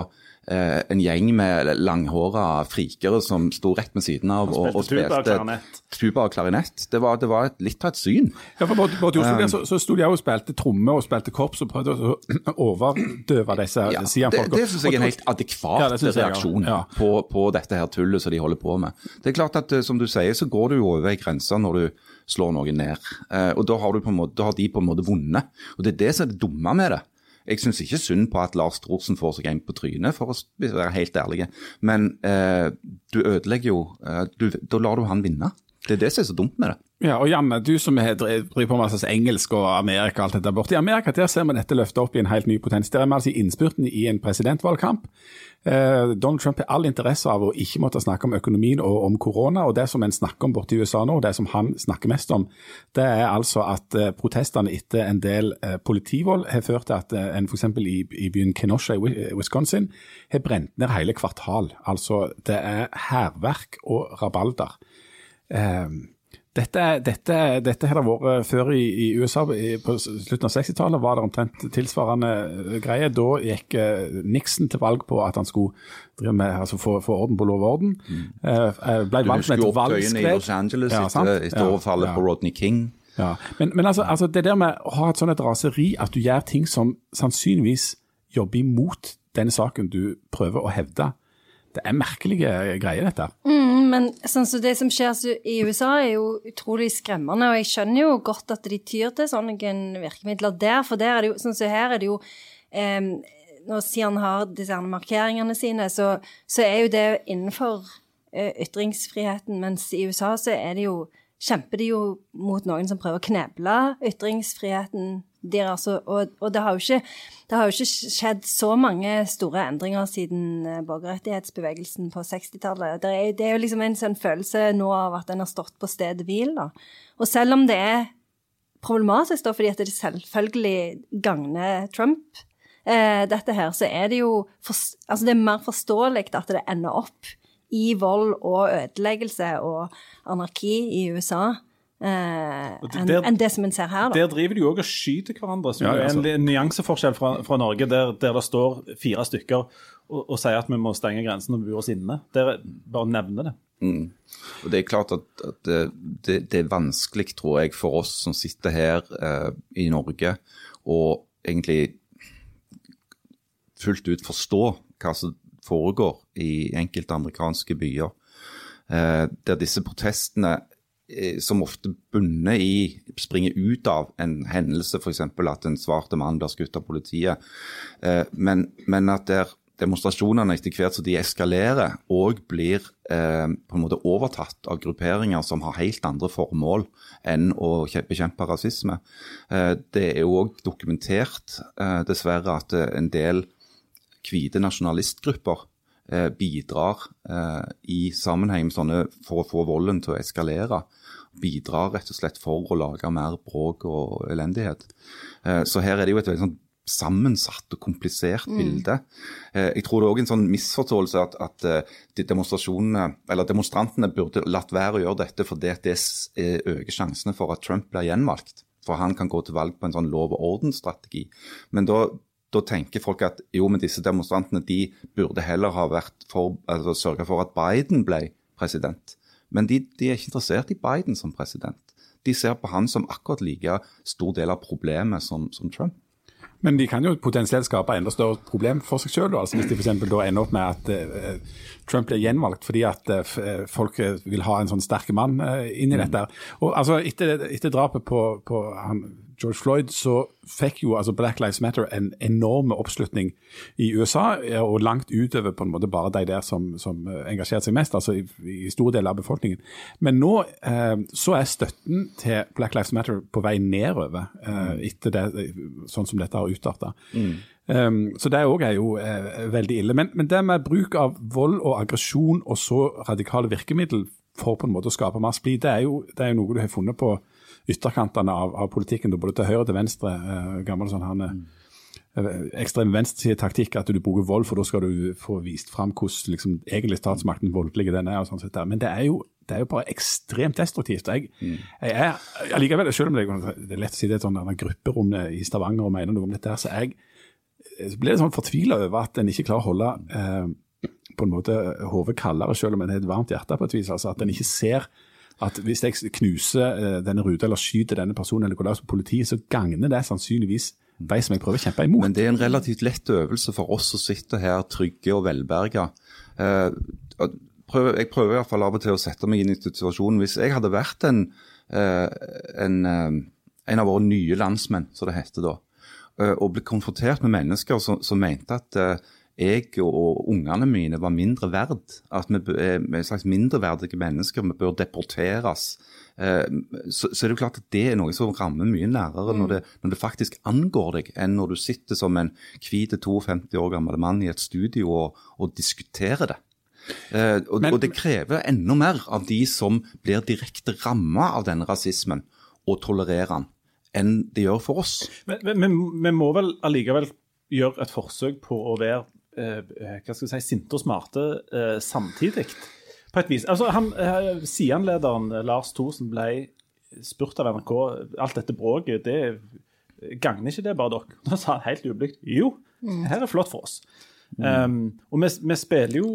en gjeng med langhåra frikere som sto rett ved siden av og, og Spilte tuba og klarinett. tuba og klarinett. Det var, det var et, litt av et syn. Ja, for både, både i Oslo der, så, så sto de og spilte tromme og spilte korps og prøvde å overdøve disse Ja, det det syns jeg er en helt adekvat jeg, ja. reaksjon Ja. på, på dette her tullet som de holder på med. Det er klart at eh, som du sier, så går du jo over ei grense når du slår noen ned. Eh, og da har, du på en måte, da har de på en måte vunnet. Og det er det som er det dumme med det. Jeg syns ikke synd på at Lars Thorsen får seg en på trynet, for å være helt ærlig. Men eh, du ødelegger jo eh, du, Da lar du han vinne. Det er det som er så dumt med det. Ja, og Janne, du som er- driver på med engelsk og Amerika og alt dette borte. I Amerika der ser vi dette løftet opp i en helt ny potens. Der er vi altså i innspurten i en presidentvalgkamp. Eh, Donald Trump har all interesse av å ikke måtte snakke om økonomien og om korona. og Det som en snakker om borte i USA nå, og det som han snakker mest om, det er altså at eh, protestene etter en del eh, politivold har ført til at eh, en f.eks. I, i byen Kenosha i Wisconsin har brent ned hele kvartal. Altså det er hærverk og rabalder. Eh, dette, dette, dette har det vært før i, i USA. I, på slutten av 60-tallet var det omtrent tilsvarende eh, greie. Da gikk eh, Nixon til valg på at han skulle med, altså få, få orden på lov og orden. Mm. eh, ble Du husker opptøyene i. Los Angeles Ja, etter, etter Ja, overfallet ja. på Rodney King. Ja. Men, men altså, altså det der med å ha et sånt et raseri at du gjør ting som sannsynligvis jobber imot den saken du prøver å hevde, det er merkelige greier, dette. Mm, men sånn så det som skjer så- i USA, er jo utrolig skremmende. Og jeg skjønner jo godt at de tyr til sånne virkemidler der, for der er det jo, sånn som her er det jo eh, Når Sian har disse markeringene sine, så, så er jo det innenfor eh, ytringsfriheten, mens i USA så er det jo kjemper de jo mot noen som prøver å kneble ytringsfriheten deres. Og, og, det, har ikke, det har jo ikke skjedd så mange store endringer siden eh, borgerrettighetsbevegelsen på 60-tallet. Det, det er jo liksom en sånn følelse nå av at en har stått på stedet hvil. Da. Og selv om det er problematisk, da, fordi at det selvfølgelig gagner Trump, eh, dette her, så er det jo for, altså det er mer forståelig at det ender opp i vold og ødeleggelse og anarki i USA enn en det som en ser her. da. Der driver de jo òg og skyter hverandre, som Ja, er altså. en, en nyanseforskjell fra, fra Norge, der, der det står fire stykker og, og sier at vi må stenge grensen og bure oss inne. Der, bare nevne det. Og Det er klart at, at det, det, det er vanskelig, tror jeg, for oss som sitter her eh, i Norge, å egentlig fullt ut forstå hva som foregår i enkelte amerikanske byer. Eh, der disse protestene eh, som ofte bunner i, springer ut av en hendelse, f.eks. at en svart mann blir skutt av politiet. Eh, men, men at der demonstrasjonene etter hvert som de eskalerer, òg blir eh, på en måte overtatt av grupperinger som har helt andre formål enn å bekjempe rasisme. Eh, det er jo òg dokumentert, eh, dessverre, at eh, en del hvite nasjonalistgrupper eh, bidrar eh, i sammenheng med sånne for å få volden til å eskalere. Bidrar rett og slett for å lage mer bråk og elendighet. Eh, så her er det jo et veldig sånn sammensatt og komplisert bilde. Eh, jeg tror det er òg en sånn misforståelse at, at eh, de demonstrasjonene, eller demonstrantene burde latt være å gjøre dette fordi det eh, øker sjansene for at Trump blir gjenvalgt. For han kan gå til valg på en sånn lov og orden-strategi. Men da da tenker folk at jo, men disse demonstrantene de burde heller ha vært for, altså, sørga for at Biden ble president. Men de, de er ikke interessert i Biden som president. De ser på han som akkurat like stor del av problemet som, som Trump. Men de kan jo potensielt skape enda større problem for seg sjøl. Altså hvis de eksempel ender opp med at uh, Trump blir gjenvalgt fordi at uh, folk vil ha en sånn sterk mann uh, inn i dette. Og altså Etter, etter drapet på, på han, George Floyd så fikk jo altså Black Lives Matter en enorm oppslutning i USA, eh, og langt utover på en måte bare de der som, som eh, engasjerte seg mest, altså i, i store deler av befolkningen. Men nå eh, så er støtten til Black Lives Matter på vei nedover eh, etter det, sånn som dette har utarta. Um, så det òg er jo eh, veldig ille. Men, men det med bruk av vold og aggresjon og så radikale virkemiddel for på en måte å skape mer splid, det det er jo noe du har funnet på ytterkantene av, av politikken, både til høyre og til venstre. Eh, gammel sånn han, eh, ekstrem venstresidetaktikk, at du bruker vold, for da skal du få vist fram hvordan liksom, egentlig statsmakten voldelige den er. og sånn sett der. Men det er jo det er jo bare ekstremt destruktivt. Jeg, jeg er allikevel, selv om det det er lett å si det er et sånt der grupperom i Stavanger og mener noe om dette, her, så jeg så blir jeg sånn fortvila over at en ikke klarer å holde eh, på en måte hodet kaldere, selv om en har et varmt hjerte på et vis. altså At en ikke ser at hvis jeg knuser eh, denne ruta eller skyter denne personen eller går løs på politiet, så gagner det sannsynligvis de som jeg prøver å kjempe imot. Men det er en relativt lett øvelse for oss som sitter her trygge og velberga. Eh, jeg prøver i hvert fall av og til å sette meg inn i situasjonen. Hvis jeg hadde vært en, eh, en, en av våre nye landsmenn, som det heter da, og blitt konfrontert med mennesker som, som mente at jeg og ungene mine var mindre verd. At vi er en slags mindreverdige mennesker, vi bør deporteres. Så, så, er det jo klart at det er noe som rammer mye lærere når, det, når det faktisk angår deg, enn når du sitter som en hvit 52 år gammel mann i et studio og, og diskuterer det. Eh, og, Men, og, det krever enda mer av de som blir direkte ramma av denne rasismen, og tolererer den, enn det gjør for oss. Men vi må vel allikevel gjøre et forsøk på å være eh, hva skal jeg si, sinte og smarte eh, samtidig. På et vis. Altså, han, eh, Sian-lederen eh, Lars Thorsen ble spurt av NRK alt dette bråket, det gagner ikke det bare dere? Da sa han helt ublygt jo, mm. her er flott for oss. Mm. Um, og vi, vi, spiller jo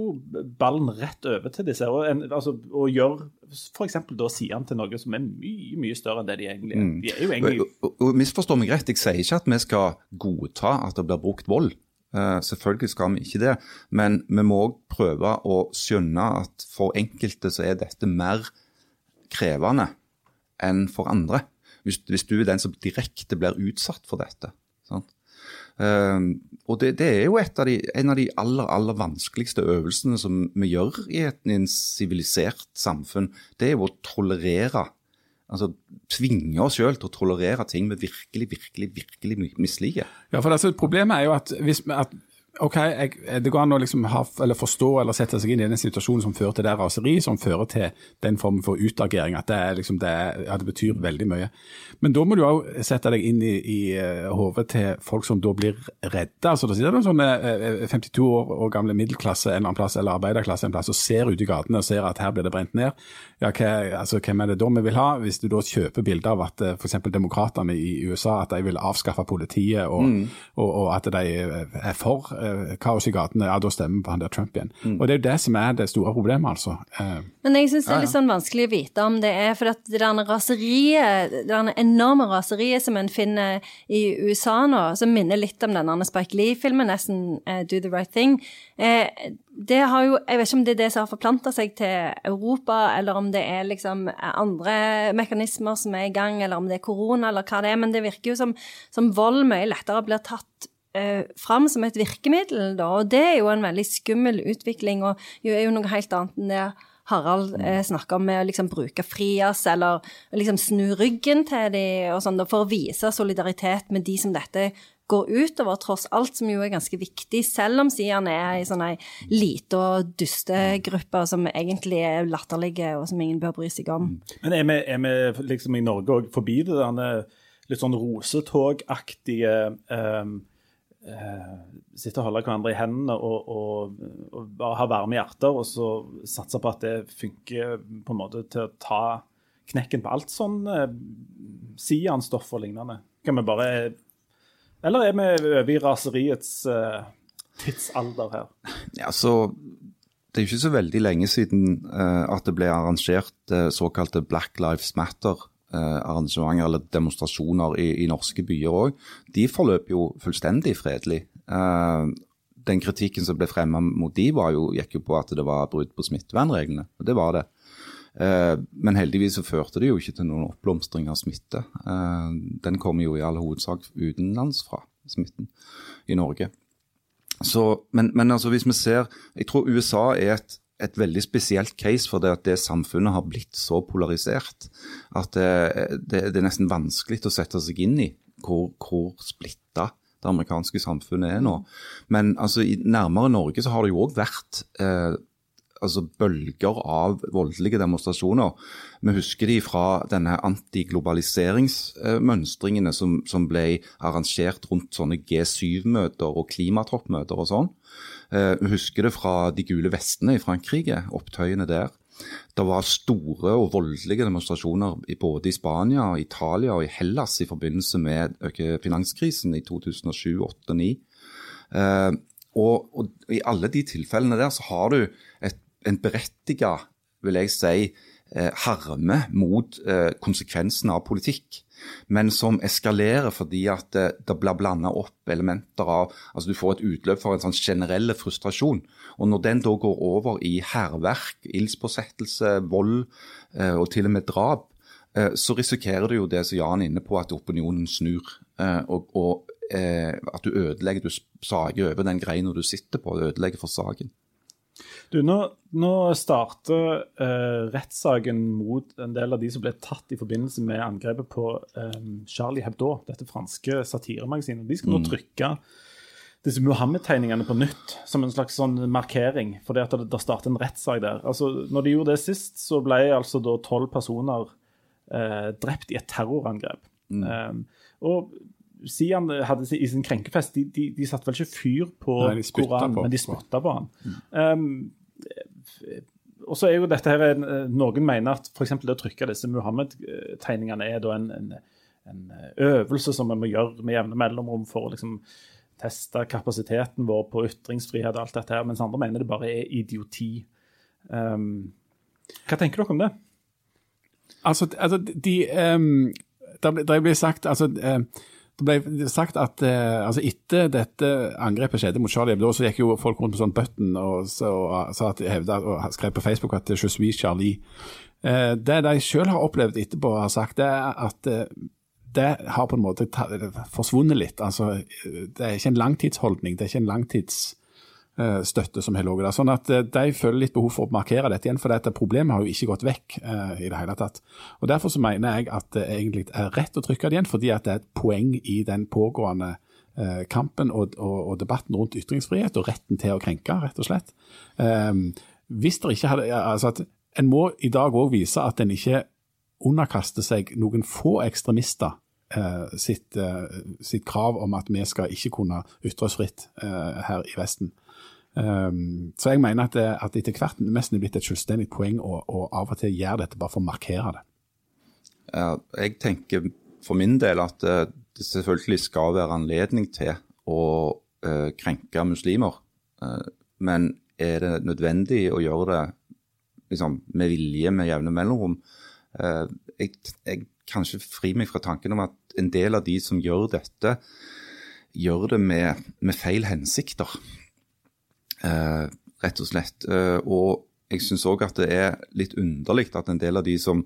ballen rett over til disse og, en, altså, og gjør f.eks. da Sian til noe som er mye mye større enn det de egentlig er. Mm. De er jo egentlig... Og, og, og Misforstå meg rett, jeg sier ikke at vi skal godta at det blir brukt vold. Uh, selvfølgelig skal vi ikke det, men vi må prøve å skjønne at for enkelte så er dette mer krevende enn for andre. Hvis, hvis du er den som direkte blir utsatt for dette. Sant? Uh, og det, det, er jo av de, en av de aller aller vanskeligste øvelsene som vi gjør i et sivilisert samfunn. Det er jo å tolerere. Altså tvinge oss sjøl til å tolerere ting vi virkelig, virkelig, virkelig misliker. Ja, for altså, Problemet er jo at, hvis, at ok, jeg, Det går an å liksom ha, eller forstå eller sette seg inn i den situasjonen som fører til det raseri, som fører til den formen for utagering. At det, er liksom, det, ja, det betyr veldig mye. Men da må du òg sette deg inn i, i uh, hodet til folk som da blir redde. altså Da sitter det en sånn uh, 52 år, og gamle middelklasse en eller annen plass, eller arbeiderklasse en plass, og ser ut i gatene og ser at her blir det brent ned. Ja, hva, altså, Hvem er det da vi vil ha? Hvis du da kjøper bilder av at eh, f.eks. demokratene i USA at de vil avskaffe politiet, og, mm. og, og at de er for Eh, kaos i gatene, ja, da stemmer vi på han der Trump igjen. Mm. Og Det er jo det som er det store problemet, altså. Eh, Men jeg syns det er litt sånn vanskelig å vite om det er for at det der raseriet, det der enorme raseriet som en finner i USA nå, som minner litt om denne Spike Lee-filmen, nesten uh, Do the Right Thing, uh, det har jo Jeg vet ikke om det er det som har forplanta seg til Europa, eller om det er liksom andre mekanismer som er i gang, eller om det er korona, eller hva det er, men det virker jo som, som vold mye lettere blir tatt fram som et virkemiddel, da. Og det er jo en veldig skummel utvikling, og er jo noe helt annet enn det Harald eh, snakker om med å liksom bruke frias, eller liksom snu ryggen til de og sånn, for å vise solidaritet med de som dette går utover, tross alt, som jo er ganske viktig, selv om Sian er i sånn ei lita dustegruppe som egentlig er latterlige, og som ingen bør bry seg om. Men er vi, er vi liksom i Norge òg forbi det denne litt sånn rosetogaktige um eh, sitte og holde hverandre i hendene og, og, og, bare ha varme hjerter, og så satse på at det funker på en måte til å ta knekken på alt sånn eh, sianstoff og lignende. Kan vi bare Eller er vi over i raseriets eh, tidsalder her? Ja, så det er ikke så veldig lenge siden eh, at det ble arrangert eh, såkalte Black Lives Matter Eh, arrangementer eller demonstrasjoner i, i norske byer òg, de forløp jo fullstendig fredelig. Eh, den kritikken som ble fremma mot de jo, gikk jo på at det var brudd på smittevernreglene. og Det var det. Eh, men heldigvis så førte det jo ikke til noen oppblomstring av smitte. Den kommer jo i all hovedsak utenlandsfra, smitten i Norge. Så, men, men altså hvis vi ser Jeg tror USA er et et veldig spesielt case for det at det samfunnet har blitt så polarisert at det, det, det er nesten vanskelig å sette seg inn i hvor, hvor splitta det amerikanske samfunnet er nå. Men altså, i nærmere Norge så har det jo òg vært eh, altså bølger av voldelige demonstrasjoner. Vi husker de fra denne antiglobaliseringsmønstringene som, som ble arrangert rundt sånne G7-møter og klimatoppmøter og sånn. Eh, vi husker det fra de gule vestene i Frankrike, opptøyene der. Det var store og voldelige demonstrasjoner både i Spania, Italia og i Hellas i forbindelse med finanskrisen i 2007, 2008, 2009. Eh, og, og, i alle de tilfellene der så har du et, en berettiga, vil jeg si, eh, harme mot eh, konsekvensene av politikk. Men som eskalerer fordi at det, det blir blanda opp elementer av altså Du får et utløp for en sånn generell frustrasjon. Og når den da går over i hærverk, ildspåsettelse, vold eh, og til og med drap, eh, så risikerer du jo det som Jan er inne på, at opinionen snur. Eh, og, og eh, at du ødelegger, du sager over den greina du sitter på, du ødelegger for saken. Du, nå, nå starter uh, rettssaken mot en del av de som ble tatt i forbindelse med angrepet på um, Charlie Hebdo, dette franske satiremagasinet. De skal nå trykke disse Muhammed-tegningene på nytt som en slags sånn markering, fordi at det, det starter en rettssak der. Altså, når de gjorde det sist, så ble altså da tolv personer uh, drept i et terrorangrep. Um, og Sian hadde i sin krenkefest De, de, de satte vel ikke fyr på Nei, Koranen, på- men de spytta på han. Um, og så er jo dette her Noen mener at f.eks. det å trykke disse Muhammed-tegningene er en, en, en øvelse som vi må gjøre med jevne mellomrom for å liksom teste kapasiteten vår på ytringsfrihet og alt dette her, mens andre mener det bare er idioti. Um, hva tenker dere om det? Altså, altså de um, Det blir sagt altså, eh, det ble sagt at eh, altså etter dette angrepet skjedde mot Charlie Hebdo, så gikk jo folk rundt med sånn button og, så, og så at hevde, og skrev på Facebook at Je suis Charlie. Eh, det de selv har opplevd etterpå, har sagt, det er at eh, det har på en måte forsvunnet litt. Altså, det er ikke en langtidsholdning, det er ikke en langtidsstøtte som har ligget der. Sånn at eh, de føler litt behov for å markere dette igjen, for dette problemet har jo ikke gått vekk eh, i det hele tatt. Og Derfor så mener jeg at det egentlig er rett å trykke det igjen, fordi at det er et poeng i den pågående eh, kampen og, og, og debatten rundt ytringsfrihet og retten til å krenke, rett og slett. Um, hvis det ikke hadde, altså at En må i dag òg vise at en ikke underkaster seg noen få ekstremister eh, sitt, eh, sitt krav om at vi skal ikke kunne ytre oss fritt eh, her i Vesten. Um, så jeg mener at det, at etter hvert nesten er blitt et selvstendig poeng å, å av og til gjøre dette bare for å markere det. Ja, jeg tenker for min del at eh, det selvfølgelig skal være anledning til å uh, krenke muslimer. Uh, men er det nødvendig å gjøre det liksom, med vilje med jevne mellomrom? Uh, jeg, jeg kan ikke fri meg fra tanken om at en del av de som gjør dette, gjør det med, med feil hensikter. Eh, rett og slett. Eh, og jeg syns òg at det er litt underlig at en del av de som,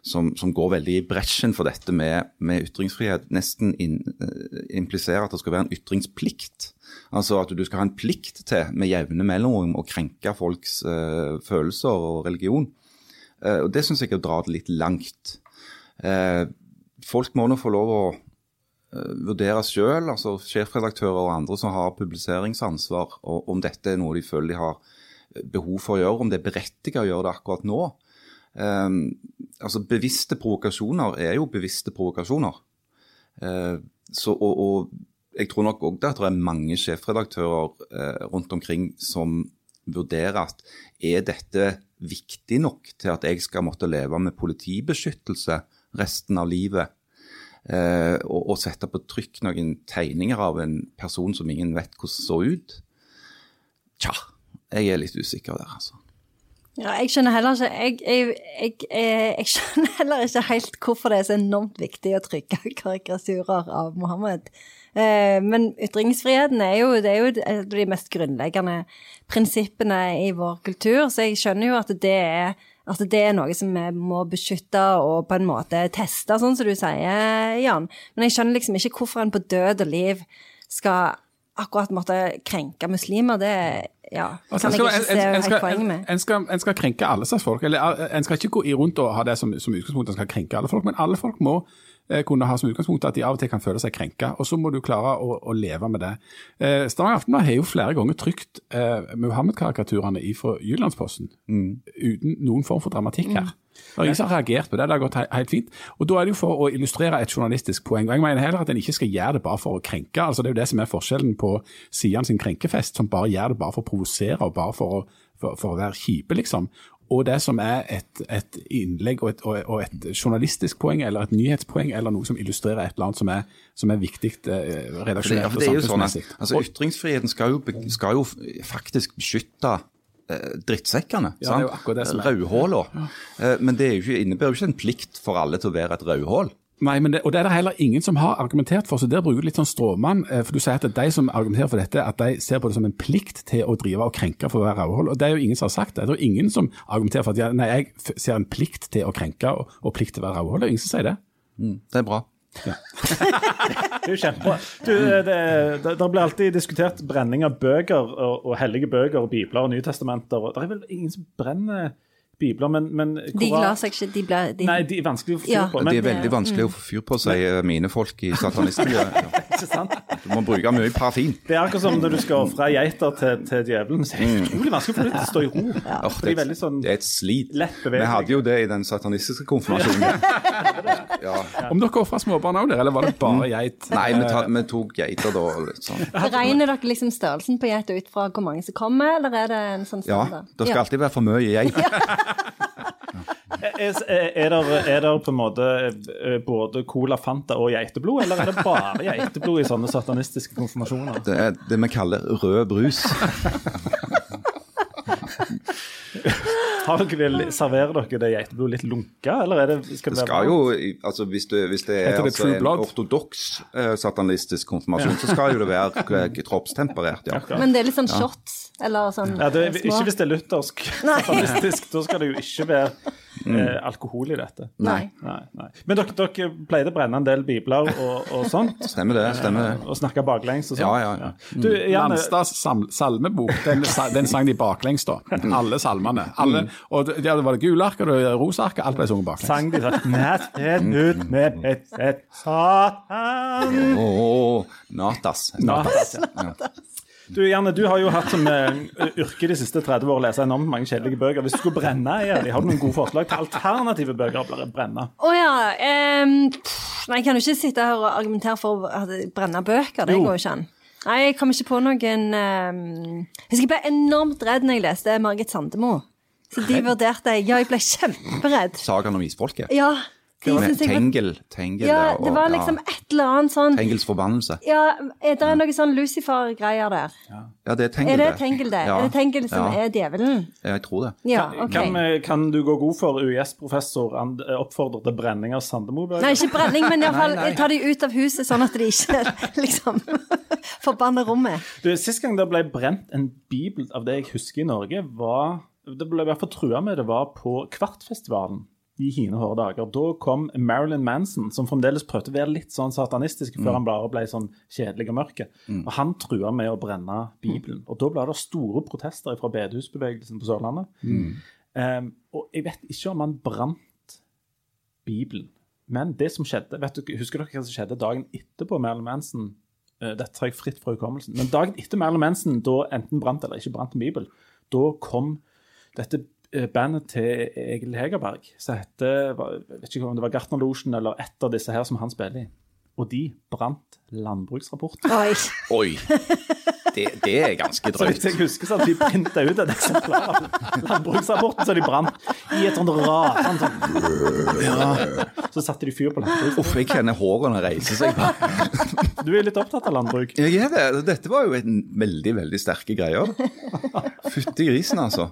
som, som går veldig i bresjen for dette med, med ytringsfrihet, nesten in, eh, impliserer at det skal være en ytringsplikt. Altså at du skal ha en plikt til med jevne mellomrom å krenke folks uh, følelser og religion. Uh, og Det syns jeg er å dra det litt langt. Uh, folk må nå få lov å vurdere sjøl, altså sjefredaktører og andre som har publiseringsansvar, og om dette er noe de føler de har eh, behov for å gjøre, om det er berettiget å gjøre det akkurat nå. Um, altså Bevisste provokasjoner er jo bevisste provokasjoner. Uh, så, og, og jeg tror nok òg at det er mange sjefredaktører uh, rundt omkring som vurderer at er dette viktig nok til at jeg skal måtte leve med politibeskyttelse resten av livet? Eh, og, og sette på trykk noen tegninger av en person som ingen vet hvordan så ut? Tja, jeg er litt usikker der, altså. Ja, jeg skjønner heller ikke jeg, jeg, jeg, jeg, jeg skjønner heller ikke helt hvorfor det er så enormt viktig å trykke karikaturer av Mohammed. Eh, men ytringsfriheten er jo, det er jo de mest grunnleggende prinsippene i vår kultur, så jeg skjønner jo at det er, at det er noe som vi må beskytte og på en måte teste, sånn som du sier, Jan. Men jeg skjønner liksom ikke hvorfor en på død og liv skal akkurat måtte krenke muslimer. Det ja, Altså, kan jeg ikke se helt poenget med. En skal, en skal krenke alle slags folk. Eller En skal ikke gå rundt og ha det som, som utgangspunkt, en skal krenke alle folk, men alle folk må kunne ha som utgangspunkt at de av og til kan føle seg krenka, og så må du klare å, å leve med det. Eh, Stavanger Aftenblad har jo flere ganger trykt eh, Muhammed-karikaturene fra Jyllandsposten uten noen form for dramatikk her. Mm. Og ingen har reagert på det, det har gått he helt fint. Og Da er det jo for å illustrere et journalistisk poeng. Og Jeg mener heller at en ikke skal gjøre det bare for å krenke. altså Det er jo det som er forskjellen på Sian sin krenkefest, som bare gjør det bare for å provosere og bare for å, for, for å være kjipe, liksom. Og det som er et, et innlegg og et, og, et, journalistisk poeng eller et nyhetspoeng eller noe som illustrerer et eller annet som er, som er viktig eh, redaksjonelt og sånn samfunnsmessig. altså, Ytringsfriheten skal jo, skal jo faktisk beskytte eh, drittsekkene. Ja. Rødhåla. Eh, men det jo ikke, innebærer jo ikke en plikt for alle til å være et rødhål. Nei, men det, og det er det heller ingen som har argumentert for, så der bruker du litt sånn stråmann. eh, For du sier at de som argumenterer for dette, at de ser på det som en plikt til å drive og krenke for å være rødhål. Og det er jo ingen som har sagt det. Det er jo ingen som argumenterer for at ja, nei, jeg ser en plikt til å krenke og, og plikt til å være rødhål. Det er ingen som sier det. Det er bra. Det er jo kjempebra. Du, det, det, det blir alltid diskutert brenning av bøker og, og hellige bøker og bibler og nytestamenter. Og det er vel ingen som brenner bibler, men, men De lar seg ikke De ble, de, Nei, de er vanskelig å få fyr Ja. på. Men, det er veldig vanskelig å få fyr på, sier mine folk i satanistmiljøet. Ja. Du må bruke mye parafin. Det er akkurat som når du skal ofre geiter til, til djevelen. Så er det utrolig vanskelig å få det til å stå i ro. Ja. For det, er veldig sånn det er et slit. lett. Vi hadde jo det i den satanistiske konfirmasjonen. Ja. Om dere ofra småbarn òg, eller var det bare geit? Nei, vi, ta, vi tok geiter da. Litt sånn. Regner dere liksom størrelsen på geita ut fra hvor mange som kommer, eller er det en sånn Ja, det skal alltid være for mye geit. Er, er, der, er det, på en måte eh, både Cola Fanta og geiteblod, eller er det bare geiteblod i sånne satanistiske konfirmasjoner? Det er det vi kaller rød brus. Har dere vel, serverer dere det geiteblodet litt lunka, eller er det, skal Det det skal jo, altså Hvis det, hvis det er det altså, en ortodoks uh, satanistisk konfirmasjon, så skal jo det være eh, kroppstemperert, ja. Men det er litt sånn shots, eller sånn Ja, det, små ikke hvis det er luthersk satanistisk, da skal det jo ikke være eh, alkohol i dette. Nei. Nei, nei. Men dere, dere pleide å brenne en del bibler og, og sånt? Stemmer det. stemmer det. Og snakke baklengs og sånn? Ja, ja, ja. Du, Janne, Landstads salmebok, den, den sang de baklengs, da. Alle salmene. Alle, og det, der var det gule ark og det rosa ark, alt ble sunget baklengs. sang de sånn Natten ut med et, et satan Åh, natas. Natas, ja. Du, Janne, du har jo hatt som uh, yrke de siste 30 år å lese enormt mange kjedelige bøker. Hvis du skulle brenne en har du noen gode forslag til alternative bøker å brenne? Å ja. Um, pff, nei, jeg kan jo ikke sitte her og argumentere for å brenne bøker. Det Jo. går jo ikke an. Nei, jeg kom ikke på noen um... Jeg husker jeg ble enormt redd når jeg leste Margit Sandemo. Så de vurderte jeg. Ja, jeg ble kjemperedd. Sagaen om isfolket. Ja, var Tengel. Tengel Ja, det var liksom ja, et eller annet sånn Tengels forbannelse. Ja, er det noe sånn Lucifer-greier der? Ja, det er Tengel, Er det Tengel det? Ja, Er det Tengel som ja, er djevelen? Jeg tror det. Ja, Kan, kan, kan du gå god for UiS-professor and- oppfordrer til brenning av Sandemo-bøker? Nei, ikke brenning, men iallfall ta de ut av huset, sånn at de ikke liksom forbanner rommet. Du, Sist gang det ble brent en bibel av det jeg husker i Norge, var Det ble i hvert fall trua med det var på Kvartfestivalen i hine hårde dager. Da kom Marilyn Manson, som fremdeles prøvde å være litt sånn satanistisk før han bare ble sånn kjedelig og mørk. Og han trua med å brenne Bibelen. Og da ble det store protester fra bedehusbevegelsen på Sørlandet. Um, og jeg vet ikke om han brant Bibelen. Men det som skjedde, vet du, husker dere hva som skjedde dagen etterpå Marilyn Manson? Uh, Dette tar jeg fritt fra hukommelsen. Men dagen etter Marilyn Manson, da enten brant eller ikke brant en bibel, da kom dette bandet til Egil Hegerberg, som heter jeg vet ikke om det var Gartnerlosjen eller et av disse her som han spiller i. Og de brant landbruksrapporten. Oi. Oi! Det, det er ganske drøyt. Så jeg husker, sånn, de printa ut et eksemplar av landbruksrapporten så de brant i et sånt rasende sånn, ja. Så satte de fyr på landbruket. Uff, jeg kjenner hårene reise seg. Du er litt opptatt av landbruk. Jeg er det. Dette var jo en veldig, veldig sterke greier. Fytti grisen, altså.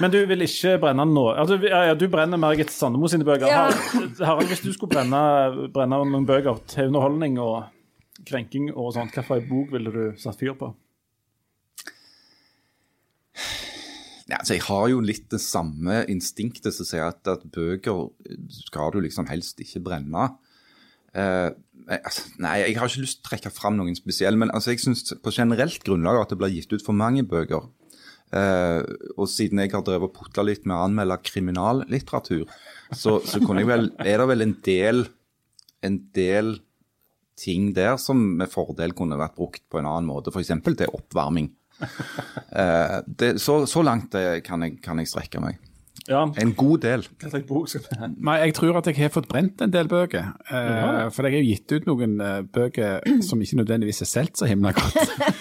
Men du vil ikke brenne nå? Altså, ja, ja, du brenner Margit Sandemo sine bøker. Ja. Harald, hvis du skulle brenne, brenne noen bøker til underholdning og krenking og sånt, hvilken bok ville du satt fyr på? Ja, altså, jeg har jo litt det samme instinktet som sier at, at bøker skal du liksom helst ikke brenne. Uh, altså, nei, jeg har ikke lyst til å trekke fram noen spesiell, men altså, jeg syns på generelt grunnlag at det blir gitt ut for mange bøker. Uh, og siden jeg har drevet og putla litt med å anmelde kriminallitteratur, så, så jeg vel, er det vel en del, en del ting der som med fordel kunne vært brukt på en annen måte, f.eks. til oppvarming. Eh, det, så, så langt eh, kan, jeg, kan jeg strekke meg. Ja, En god del. hva slags bok skal vi? Nei, jeg tror at jeg har fått brent en del bøker. Eh, for jeg har jo gitt ut noen eh, bøker som ikke nødvendigvis er solgt så himla godt.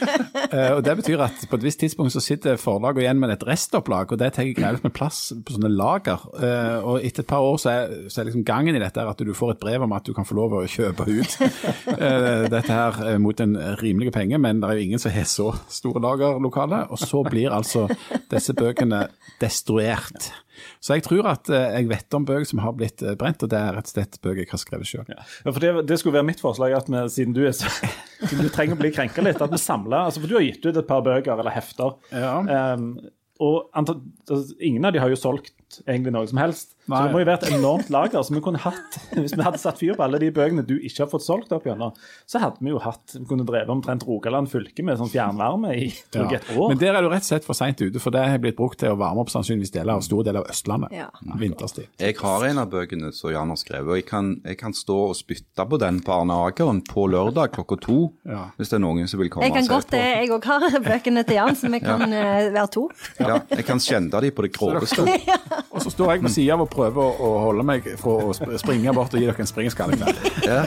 eh, og Det betyr at på et visst tidspunkt så sitter forlaget igjen med et restopplag, og det tar greit med plass på sånne lager. Eh, og etter et par år så er, så er liksom gangen i dette at du får et brev om at du kan få lov å kjøpe ut eh, dette her eh, mot en rimelig penge, men det er jo ingen som har så store lagerlokaler. Og så blir altså disse bøkene destruert. Så jeg tror at eh, jeg vet om bøker som har blitt eh, brent, og det er rett og slett bøker jeg har skrevet sjøl. Ja, for det, det skulle være mitt forslag, at vi, siden du er så siden du trenger å bli krenka litt, at vi samler altså For du har gitt ut et par bøker eller hefter. Ja. Um, og anta- altså, ingen av de har jo solgt egentlig noe som helst. Så det må jo være et enormt lager som vi kunne hatt. Hvis vi hadde satt fyr på alle de bøkene du ikke har fått solgt opp gjennom, så hadde vi jo hatt Vi kunne drevet omtrent Rogaland fylke med sånn fjernvarme i ja. et år. Men der er du rett og slett for seint ute, for det har blitt brukt til å varme opp sannsynligvis deler av store deler av Østlandet Ja. vinterstid. Jeg har en av bøkene som Jan har skrevet, og jeg kan, jeg kan stå og spytte på den på Arne Ageren på lørdag klokka to. Ja. Hvis det er noen som vil komme Jeg kan godt det. Jeg òg har bøkene til Jan, så vi kan eh, være to. Ja, jeg kan skjende de på det groveste. Og så står jeg på sida av og prøver å, å holde meg fra å springe bort og gi dere en springskalle. Ja.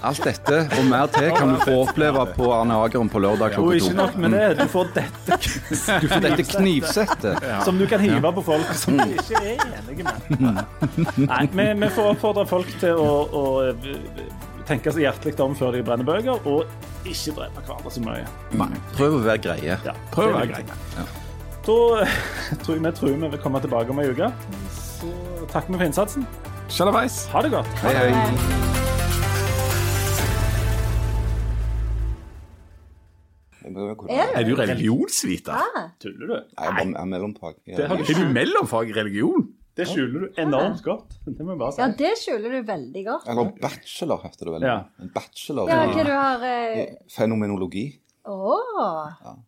Alt dette og mer til kan du få oppleve på Arne Ageren på lørdag klokka to. Ikke nok med det, du får dette Du får dette knivsettet. som du kan hive på folk som du ikke er enige med. Nei, vi, vi får oppfordre folk til å, å eh, tenke seg hjertelig om før de brenner bøker, og ikke drepe hverandre så mye. Nei. Prøv å være greie. Ja, Prøv å være viktig. Da eh, tror jeg vi tror vi vil komme tilbake om ei uke. Så takker vi for innsatsen. Sjalabais. Ha det godt. Hei, hei. Er du religionsviter? Tuller du? Nei, jeg er mellomfag. Det har du Er du mellomfag i religion? Det skjuler du enormt godt. Det må jeg bare si. Ja, det skjuler du veldig godt. Eller bachelor, heter det vel. Ja. En bachelor Ja, i du har eh, fenomenologi. Å,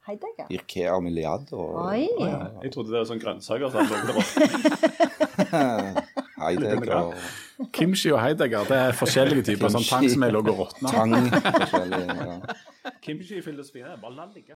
Heidegger. Irkea og milliard og Oi. Jeg trodde det var sånn grønnsaker som lå der. Heidegger og Kimchi og Heidegger det er forskjellige typer sånn tang som er lå og råtna. tang. forskjellig, ja. Kimchi-filosofien er bare la ligge.